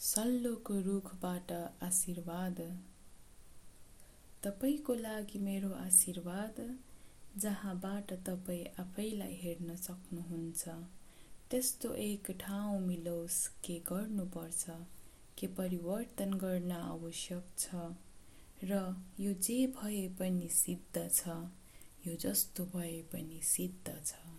सल्लोको रुखबाट आशीर्वाद। तपाईँको लागि मेरो आशीर्वाद जहाँबाट तपाईँ आफैलाई हेर्न सक्नुहुन्छ। त्यस्तो एक ठाउँ मिलोस् के गर्नुपर्छ? के परिवर्तन गर्न आवश्यक छ? र यो जे भए पनि सिद्ध छ यो जस्तो भए पनि सिद्ध छ।